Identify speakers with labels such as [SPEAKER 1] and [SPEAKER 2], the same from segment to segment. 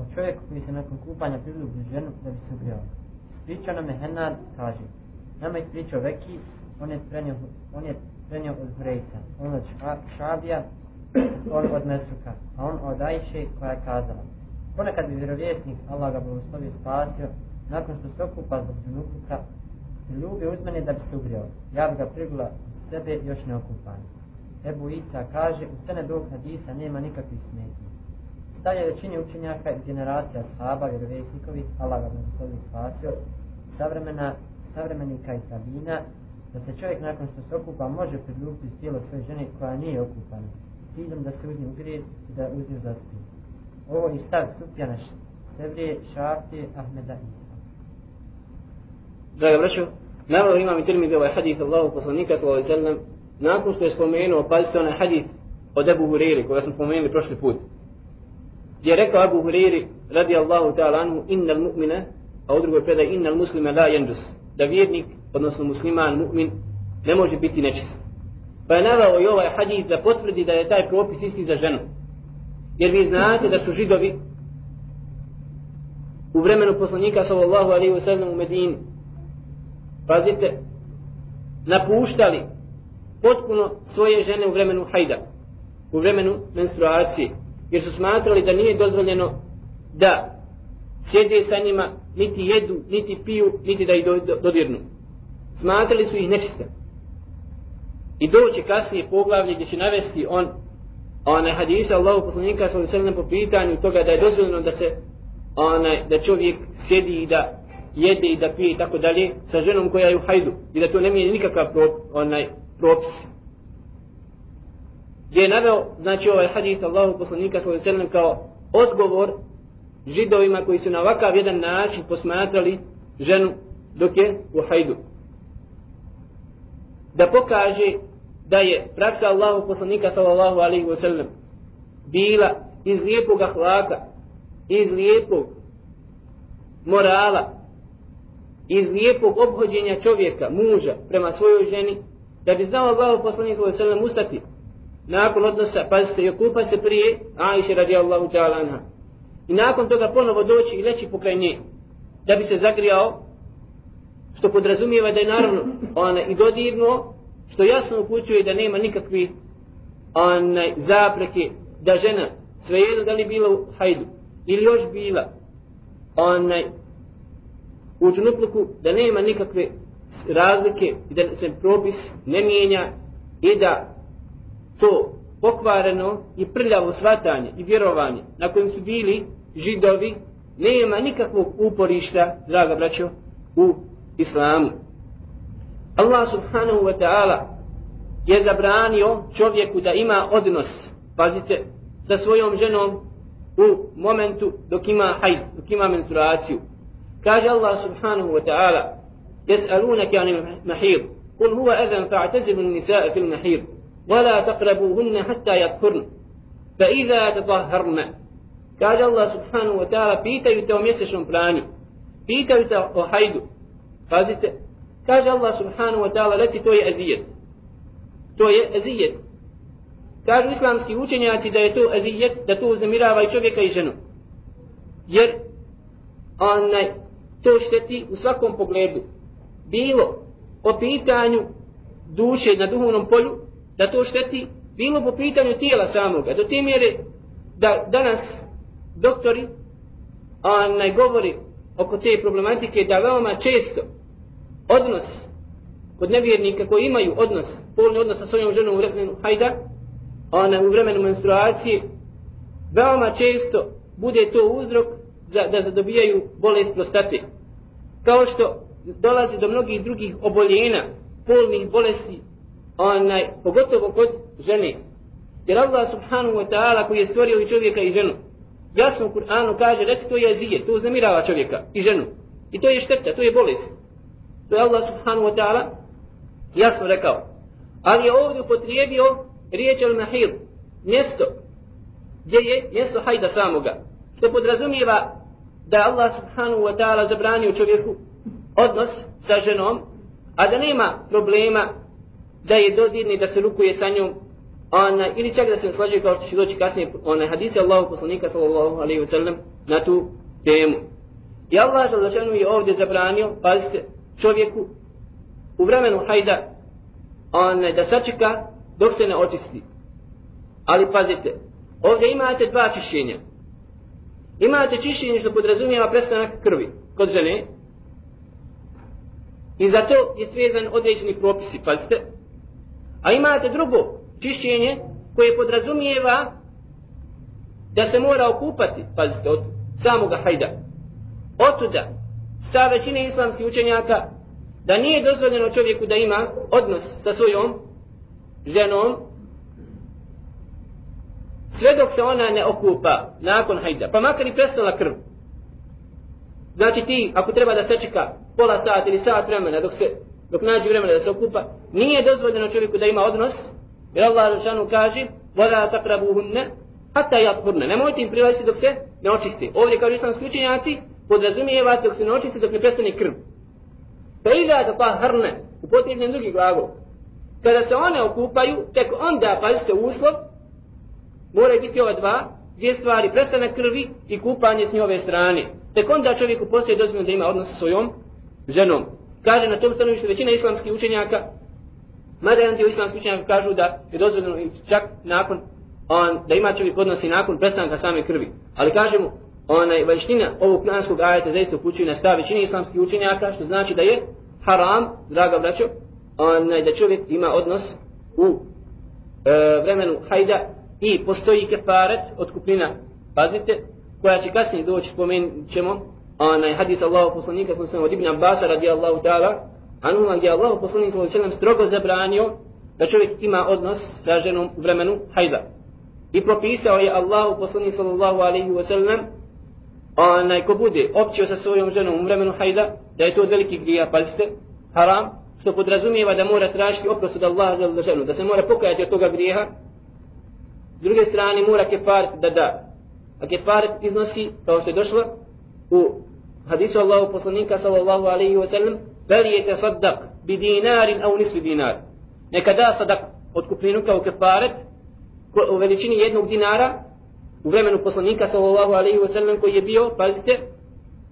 [SPEAKER 1] o čovjeku koji se nakon kupanja priljubi ženu da bi se ugrijao. Ispričao nam je Henad, kaže, nama je ispričao Veki, on je prenio, on je prenio od Hureysa, on od Šabija, on od Mesruka, a on od Ajše koja je kazala. Ponekad bi vjerovjesnik, Allah ga blagoslovio spasio, nakon što se okupa zbog džunukuka, ljubi uz mene da bi se ugrijao. Ja bi ga prigula u sebe još neokupan. Ebu Isa kaže, u sene dok hadisa nema nikakvih smetnji. Stavlja većini učenjaka iz generacija sahaba, vjerovjesnikovi, Allah ga blagoslovi spasio, savremena, savremenika i tabina, da se čovjek nakon što se okupa može priljubiti tijelo svoje žene koja nije okupana, s ciljem da se uz nju ugrije i da uz nju zaspije. Ovo je stav Sufjana Sevrije, Šafije, Ahmeda Isa.
[SPEAKER 2] Draga braćo, naravno imam i termin ovaj hadith Allahu poslanika sallallahu alejhi ve nakon što je spomenuo pazite onaj hadith od Abu Hurajre koga smo spomenuli prošli put. Gdje je rekao Abu Huriri radi Allahu ta'ala anhu innal mu'mina a u drugoj predaj innal muslima la yanjus da vjernik odnosno musliman mu'min ne može biti nečist. Pa je navao i ovaj hadis da potvrdi da je taj propis isti za ženu. Jer vi znate da su židovi u vremenu poslanika sallallahu alaihi wa sallam u Medini pazite napuštali potpuno svoje žene u vremenu hajda u vremenu menstruacije jer su smatrali da nije dozvoljeno da sjede sa njima niti jedu, niti piju, niti da ih dodirnu. Smatrali su ih nečiste. I doće kasnije poglavlje gdje će navesti on onaj hadisa Allahu poslanika sallallahu alejhi po pitanju toga da je dozvoljeno da se onaj da čovjek sjedi i da jede i da pije i tako dalje sa ženom koja je u hajdu i da to ne mijenja nikakav prop, onaj propis gdje je naveo znači ovaj hadis Allahu poslanika sallallahu alejhi ve kao odgovor židovima koji su na ovakav jedan način posmatrali ženu dok je u hajdu. Da pokaže da je praksa Allahu poslanika sallallahu alaihi wa sallam bila iz lijepog ahlaka, iz lijepog morala, iz lijepog obhođenja čovjeka, muža, prema svojoj ženi, da bi znao Allahu poslanika sallallahu alaihi wa sallam ustati nakon odnosa, pazite, je kupa se prije Aisha radijallahu ta'ala anha. I nakon toga ponovo doći i leći pokraj nje, da bi se zagrijao, što podrazumijeva da je naravno ona i dodirno, što jasno upućuje da nema nikakvi onaj, zapreke da žena svejedno da li bila u hajdu ili još bila onaj, u džunupluku da nema nikakve razlike i da se propis ne mijenja i da to pokvareno i prljavo svatanje i vjerovanje na kojem su bili židovi nema nikakvog uporišta, draga braćo, u islamu. Allah subhanahu wa ta'ala je zabranio čovjeku da ima odnos, pazite, sa svojom ženom u momentu dok ima hajd, dok ima menstruaciju. Kaže Allah subhanahu wa ta'ala, يسألونك عن المحيض قل هو أذن فاعتزلوا النساء في المحيض ولا تقربوهن حتى يطهرن فإذا تطهرن kaže Allah subhanahu wa ta'ala pitaju te o mjesečnom pranju pitaju te o hajdu pazite Kaže Allah subhanahu wa ta'ala, reci to je ezijet. To je ezijet. Kažu islamski učenjaci da je to ezijet, da to uznemirava i čovjeka i ženu. Jer onaj, to šteti u svakom pogledu. Bilo po pitanju duše na duhovnom polju, da to šteti, bilo po pitanju tijela samoga. Do te mjere da danas doktori onaj, govori oko te problematike da veoma često odnos kod nevjernika koji imaju odnos, polni odnos sa svojom ženom u vremenu hajda, ona u vremenu menstruacije, veoma često bude to uzrok za, da zadobijaju bolest prostate. Kao što dolazi do mnogih drugih oboljena, polnih bolesti, onaj, pogotovo kod žene. Jer Allah subhanahu wa ta'ala koji je stvorio i čovjeka i ženu, jasno u Kur'anu kaže, reći to je zije, to uznemirava čovjeka i ženu. I to je šteta, to je bolest. To je Allah subhanahu wa ta'ala jasno rekao. Ali je ovdje upotrijebio riječ al-mahir, mjesto gdje je mjesto hajda samoga. Što podrazumijeva da Allah subhanahu wa ta'ala zabranio čovjeku odnos sa ženom, a da nema problema da je dodirni da se rukuje sa njom ona, ili čak da se slađuje kao što će doći kasnije onaj hadise Allahu poslanika sallallahu alaihi wa sallam na tu temu. I Allah žalzašanu je ovdje zabranio, pazite, čovjeku u vremenu hajda onaj, da sačeka dok se ne očisti. Ali pazite, ovdje imate dva čišćenja. Imate čišćenje što podrazumijeva prestanak krvi kod žene. I zato je svezan određeni propisi, pazite. A imate drugo čišćenje koje podrazumijeva da se mora okupati, pazite, od samoga hajda. Otuda, stav većine islamskih učenjaka da nije dozvoljeno čovjeku da ima odnos sa svojom ženom sve dok se ona ne okupa nakon hajda, pa makar i prestala krv. Znači ti, ako treba da se čeka pola sata ili sat vremena dok se dok nađe vremena da se okupa, nije dozvoljeno čovjeku da ima odnos, jer Allah Žešanu kaže, voda takrabuhunne, hatta yathurne. Nemojte im prilaziti dok se ne očisti. Ovdje kao islamski učenjaci, podrazumijeva dok se ne očisti dok ne prestane krv. Pa ila da pa hrne, upotrebljen drugi glagol. Kada se one okupaju, tek onda, pazite, uslov, moraju biti ova dva, dvije stvari, prestanak krvi i kupanje s njove strane. Tek onda čovjeku postoje dozvoljeno da ima odnos sa svojom ženom. Kaže na tom stanovištu većina islamskih učenjaka, mada jedan dio islamskih učenjaka kažu da je dozvoljeno čak nakon, on, da ima čovjek odnosi i nakon prestanka same krvi. Ali kažemo, onaj vanština ovog kuranskog ajeta zaista upućuje na stav većine islamskih učenjaka, što znači da je haram, draga braćo, onaj, da čovjek ima odnos u e, vremenu hajda i postoji kefaret od pazite, koja će kasnije doći, spomenut ćemo, onaj hadis Allahu poslanika, koji sam od Ibn Abbas radijallahu ta'ala, anuma gdje Allahu poslanik sallallahu alejhi strogo zabranio da čovjek ima odnos sa ženom u vremenu hajda. I propisao je Allahu poslanik sallallahu alejhi ve sellem onaj ko bude općio sa svojom ženom u vremenu hajda, da je to od velikih grija, pazite, haram, što podrazumijeva da mora tražiti oprost od Allaha za ženu, da se mora pokajati od toga grijeha, s druge strane mora kefaret da da. A kefaret iznosi, kao što je došlo, u hadisu Allahu poslanika sallallahu alaihi wa sallam, bel je sadak bi dinarin au nisli dinar. Neka da sadak od kupninu kao kefaret, u veličini jednog dinara, u vremenu poslanika sallallahu alaihi wa sallam koji je bio, pazite,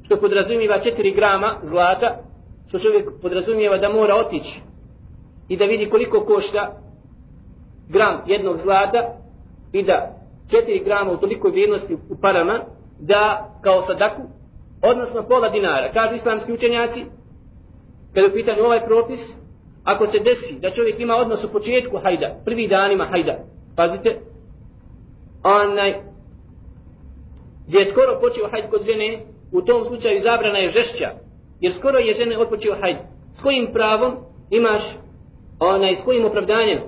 [SPEAKER 2] što podrazumijeva 4 grama zlata, što čovjek podrazumijeva da mora otići i da vidi koliko košta gram jednog zlata i da 4 grama u tolikoj vrijednosti u parama da kao sadaku, odnosno pola dinara. Kažu islamski učenjaci, kada je u pitanju ovaj propis, ako se desi da čovjek ima odnos u početku hajda, prvi danima hajda, pazite, onaj, gdje je skoro počeo hajd kod žene, u tom slučaju zabrana je žešća, jer skoro je žene odpočeo hajd. S kojim pravom imaš, onaj, s kojim opravdanjem,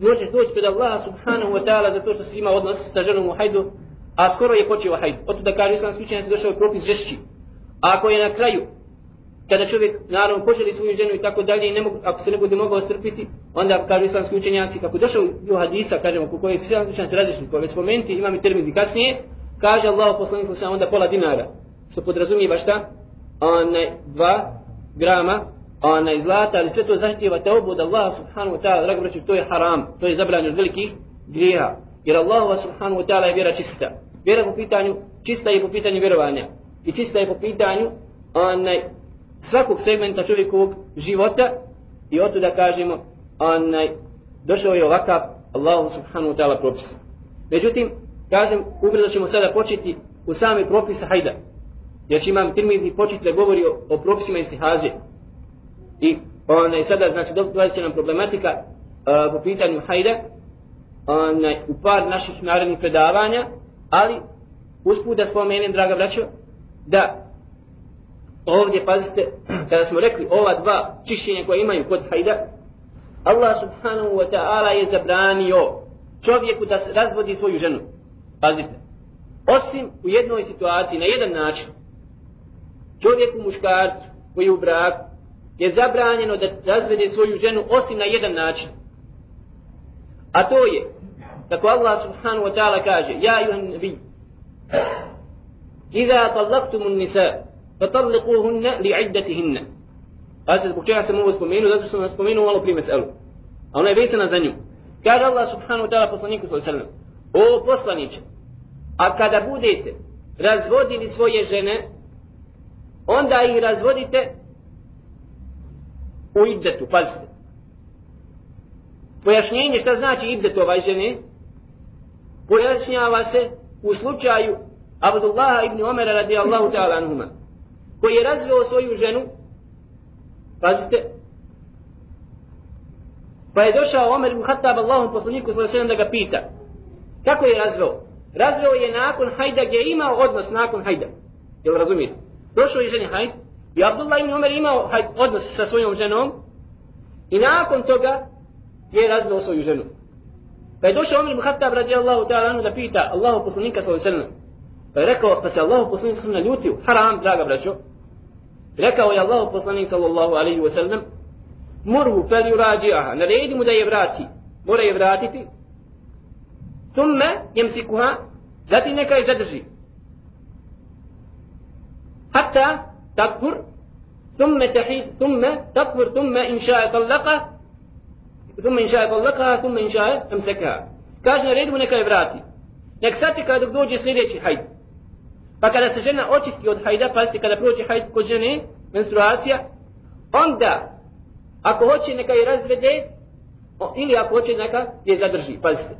[SPEAKER 2] možeš doći pred Allaha subhanahu wa ta'ala zato što si ima odnos sa ženom u hajdu, a skoro je počeo hajd. Oto da kaže islamski učenjaci došao je propis žešći. A ako je na kraju, kada čovjek naravno poželi svoju ženu i tako dalje, i ne mogu, ako se ne bude mogao strpiti, onda kaže islamski učenjaci, kako došao u hadisa, kažemo, ko je su islamski učenjaci različni, koje spomenuti, imam i termin kasnije, kaže Allah poslanik sam onda pola dinara, što podrazumijeva šta? Onaj, dva grama onaj zlata, ali sve to zahtijeva te od Allah subhanahu wa ta'ala, drago braću, to je haram, to je zabranjeno od velikih grijeha. Jer Allah subhanahu wa ta'ala je vjera čista. Vjera po pitanju, čista je po pitanju vjerovanja. I čista je po pitanju onaj, svakog segmenta čovjekovog života i o da kažemo onaj, došao je ovakav Allah subhanahu wa ta'ala propis. Međutim, kažem, ubrzo ćemo sada početi u sami propisa hajda. Jer će imam tirmidni početi da govori o, o propisima istihazije. I onaj, sada, znači, dolazi će nam problematika uh, po pitanju hajda onaj, u par naših narednih predavanja, ali usput da spomenem, draga braćo, da ovdje, pazite, kada smo rekli ova dva čišćenja koje imaju kod hajda, Allah subhanahu wa ta'ala je zabranio čovjeku da razvodi svoju ženu. Pazite. Osim u jednoj situaciji, na jedan način, čovjeku muškarcu koji je u braku, je zabranjeno da razvede svoju ženu osim na jedan način. A to je, Tako Allah subhanahu wa ta'ala kaže, Ja juhan nabi, Iza talaktumu nisa, fatalikuhunna li iddatihinna. Pazite, zbog čega sam ovo spomenuo, zato sam spomenuo malo prije meselu. A ona je vezana za nju. Kaže Allah subhanahu wa ta'ala poslaniku sallallahu alaihi sallam, o poslaniće, a kada budete razvodili svoje žene, onda ih razvodite u iddetu, pazite. Pojašnjenje šta znači iddet ovaj žene, pojašnjava se u slučaju Abdullah ibn Omera radijallahu ta'ala anhuma, koji je razveo svoju ženu, pazite, pa je došao Omer ibn Khattab Allahom poslaniku sallallahu da ga pita, kako je razveo? Razveo je nakon hajda gdje je imao odnos nakon hajda. Jel razumijete? Došao je ženi hajd i Abdullah ibn Omer imao hajd, odnos sa svojom ženom i nakon toga je razveo svoju ženu. Pa je došao Omer ibn Khattab radijallahu ta'ala da pita Allahu poslanika sallallahu alejhi ve Pa je rekao, pa se Allahu poslanik sallallahu alejhi ljutio, haram, draga braćo. Rekao je Allahu poslanik sallallahu alejhi ve sellem, murhu fel yuraji'aha, naredi mu da je vrati, mora je vratiti. Thumma yamsikuha, zatim neka je zadrži. Hatta takfur, thumma tahid, thumma takfur, thumma in sha'a talaqa, ثم إن شاء طلقها ثم إن شاء أمسكها kaže na redu mu neka je vrati nek sačeka dok dođe sljedeći hajd pa kada se žena očisti od hajda pazite kada prođe hajd kod žene menstruacija onda ako hoće neka je razvede ili ako hoće neka je zadrži pazite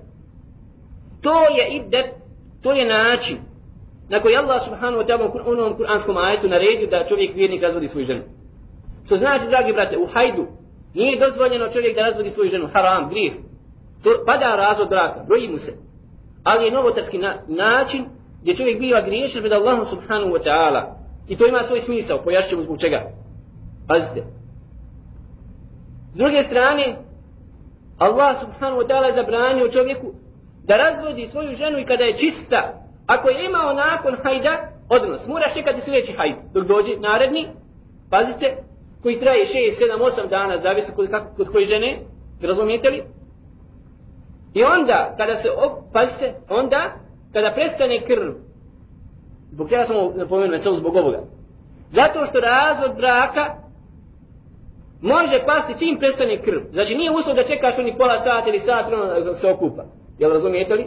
[SPEAKER 2] to je iddet to je način na koji Allah subhanahu wa ta'ala u onom kuranskom ajetu naredio da čovjek vjernik razvodi svoju ženu što znači dragi brate u hajdu Nije dozvoljeno čovjek da razvodi svoju ženu, haram, grijeh. To pada razvod braka, broji mu se. Ali je novotarski na, način gdje čovjek biva griješan pred Allahom subhanahu wa ta'ala. I to ima svoj smisao, pojašćemo zbog čega. Pazite. S druge strane, Allah subhanahu wa ta'ala zabranio čovjeku da razvodi svoju ženu i kada je čista. Ako je imao nakon hajda, odnos, moraš čekati sljedeći hajd dok dođe naredni. Pazite, koji traje 6, 7, 8 dana, zavisi kod, kako, kod koje žene, razumijete li? I onda, kada se, pazite, onda, kada prestane krv, zbog čega sam napomenuo, samo zbog ovoga, zato što razvod braka može pasti čim prestane krv. Znači nije uslov da čekaš oni pola sata ili sat ono da se okupa. Jel razumijete li?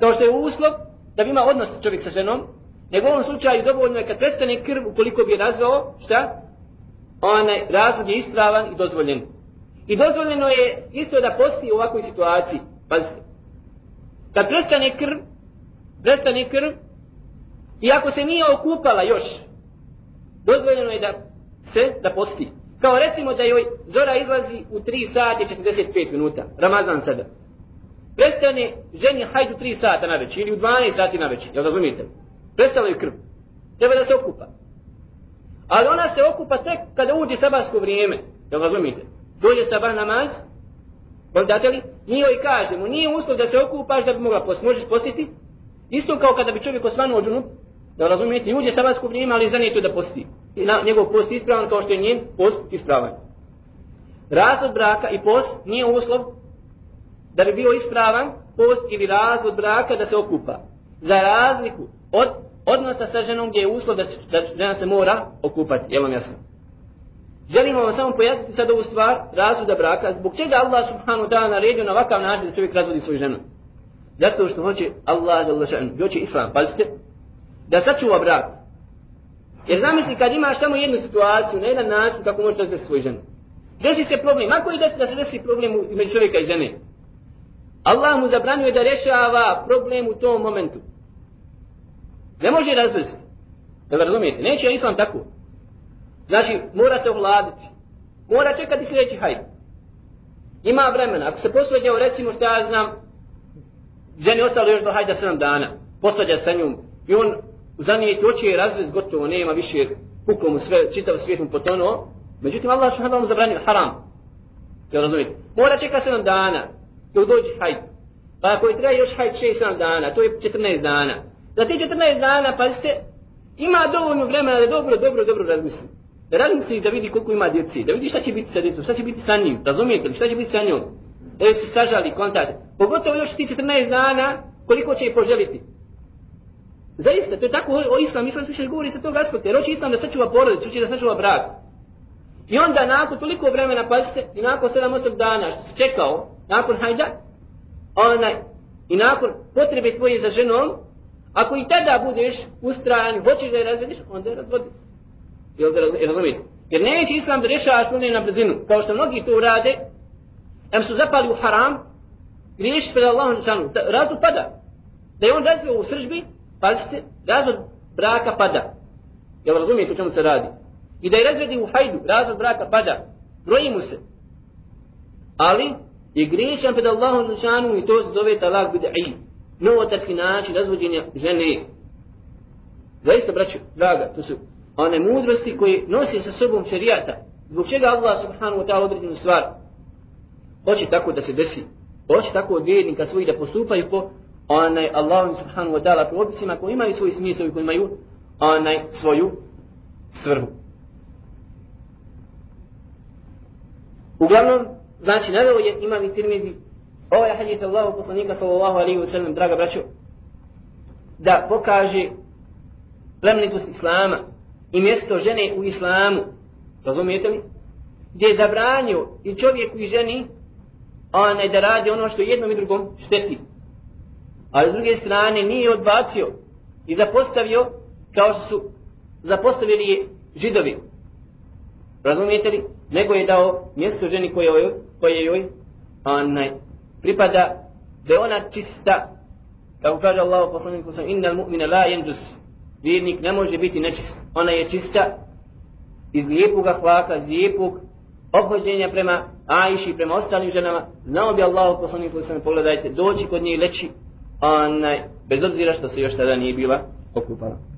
[SPEAKER 2] Kao što je uslov da bi ima odnos čovjek sa ženom, nego u ovom slučaju dovoljno je kad prestane krv, ukoliko bi razveo, šta? Onaj razlog je ispravan i dozvoljen. I dozvoljeno je isto da posti u ovakvoj situaciji. Pazite. Kad prestane krv, prestane krv, i ako se nije okupala još, dozvoljeno je da se, da posti. Kao recimo da joj zora izlazi u 3 sata i 45 minuta, Ramazan sada. Prestane ženi hajdu 3 sata na večer ili u 12 sati na večer, jel razumijete? Prestala je krv. Treba da se okupa. Ali ona se okupa tek kada uđe sabarsko vrijeme. Jel razumite? Dođe sabar namaz. Pogledate li? Mi joj kažemo, nije uslov da se okupaš da bi mogla post. Možeš postiti? Isto kao kada bi čovjek osvanuo džunup. Da razumijete? Uđe sabatsko vrijeme, ali zanije to da posti. I na, njegov post ispravan kao što je njen post ispravan. Razvod braka i post nije uslov da bi bio ispravan post ili razvod braka da se okupa. Za razliku od odnosa sa ženom gdje je uslov da, da žena se mora okupati, jel vam jasno? Želimo vam samo pojasniti sad ovu stvar, razvoda braka, zbog čega Allah subhanahu ta'ala naredio na ovakav način da čovjek razvodi svoju ženu. Zato što hoće Allah da lašan, hoće Islam, pazite, da sačuva brak. Jer zamisli kad imaš samo jednu situaciju, na jedan način kako možeš razvesti svoju ženu. Desi se problem, ako je desi da se desi problem među čovjeka i žene, Allah mu zabranjuje da rješava problem u tom momentu. Ne može razvesti. Da razumijete? Neće islam tako. Znači, mora se ovladiti. Mora čekati sljedeći hajd. Ima vremena. Ako se posvađao, recimo što ja znam, ženi ostalo još do hajda 7 dana. Posvađa sa njom. I on zanijeti oči je razvest gotovo. Nema više puklo mu sve, čitav svijet mu potonuo. Međutim, Allah subhanahu mu zabranio haram. Da razumijete? Mora čekati 7 dana. Dok dođe hajd. Pa ako je treba još hajd 6-7 dana, to je 14 dana. Za te 14 dana, pazite, ima dovoljno vremena da dobro, dobro, dobro razmisli. Da razmisli da vidi koliko ima djeci, da vidi šta će biti sa djecom, šta će biti sa njim, razumijete li, šta će biti sa njom. Da joj se stažali kontakt. Pogotovo još ti 14 dana, koliko će je poželiti. Zaista, to je tako o islam, islam više govori sa tog aspekta, jer hoće islam da sačuva porodicu, hoće da sačuva brak. I onda nakon toliko vremena, pazite, i nakon 7-8 dana što se čekao, nakon hajda, onaj, i nakon potrebe tvoje za ženom, ako i tada budeš ustrajan, hoćeš da je razvediš, onda je razvodi. Jel da razumijete? Jer neće islam da rješava što na brzinu, kao što mnogi to urade, em su zapali u haram, griješi pred Allahom šanu, razvod pada. Da je on razvio u sržbi, pazite, razvod braka pada. Jel razumijete o čemu se radi? I da je razvedi u hajdu, razvod braka pada. Broji mu se. Ali, je griješan pred Allahom šanu i to se zove talak bid'i. Novotarski način razvođenja žene. Zaista, braću, draga, to su one mudrosti koje nosi sa sobom šerijata. Zbog čega Allah subhanahu wa ta'ala određenu stvar hoće tako da se desi. Hoće tako od vjernika svojih da postupaju po onaj Allahom subhanahu wa ta'ala propisima koji imaju svoj smisao i koji imaju onaj svoju svrhu. Uglavnom, znači, naveo je imam i tirmizi ovaj hadith Allahu poslanika sallallahu alaihi wa sallam, draga braćo, da pokaže plemnitost Islama i mjesto žene u Islamu. Razumijete li? Gdje je zabranio i čovjeku i ženi onaj da radi ono što jednom i drugom šteti. Ali s druge strane nije odbacio i zapostavio kao što su zapostavili je židovi. Razumijete li? Nego je dao mjesto ženi koje joj, koje joj onaj, pripada da je ona čista. Kako kaže Allah poslanik sam inna mu'mina la yanjus. Vjernik ne može biti nečist. Ona je čista iz lijepog ahlaka, iz lijepog obhođenja prema Ajši, prema ostalim ženama. Znao bi Allah poslanik sam pogledajte, doći kod nje leći, onaj, bez obzira što se još tada nije bila okupala.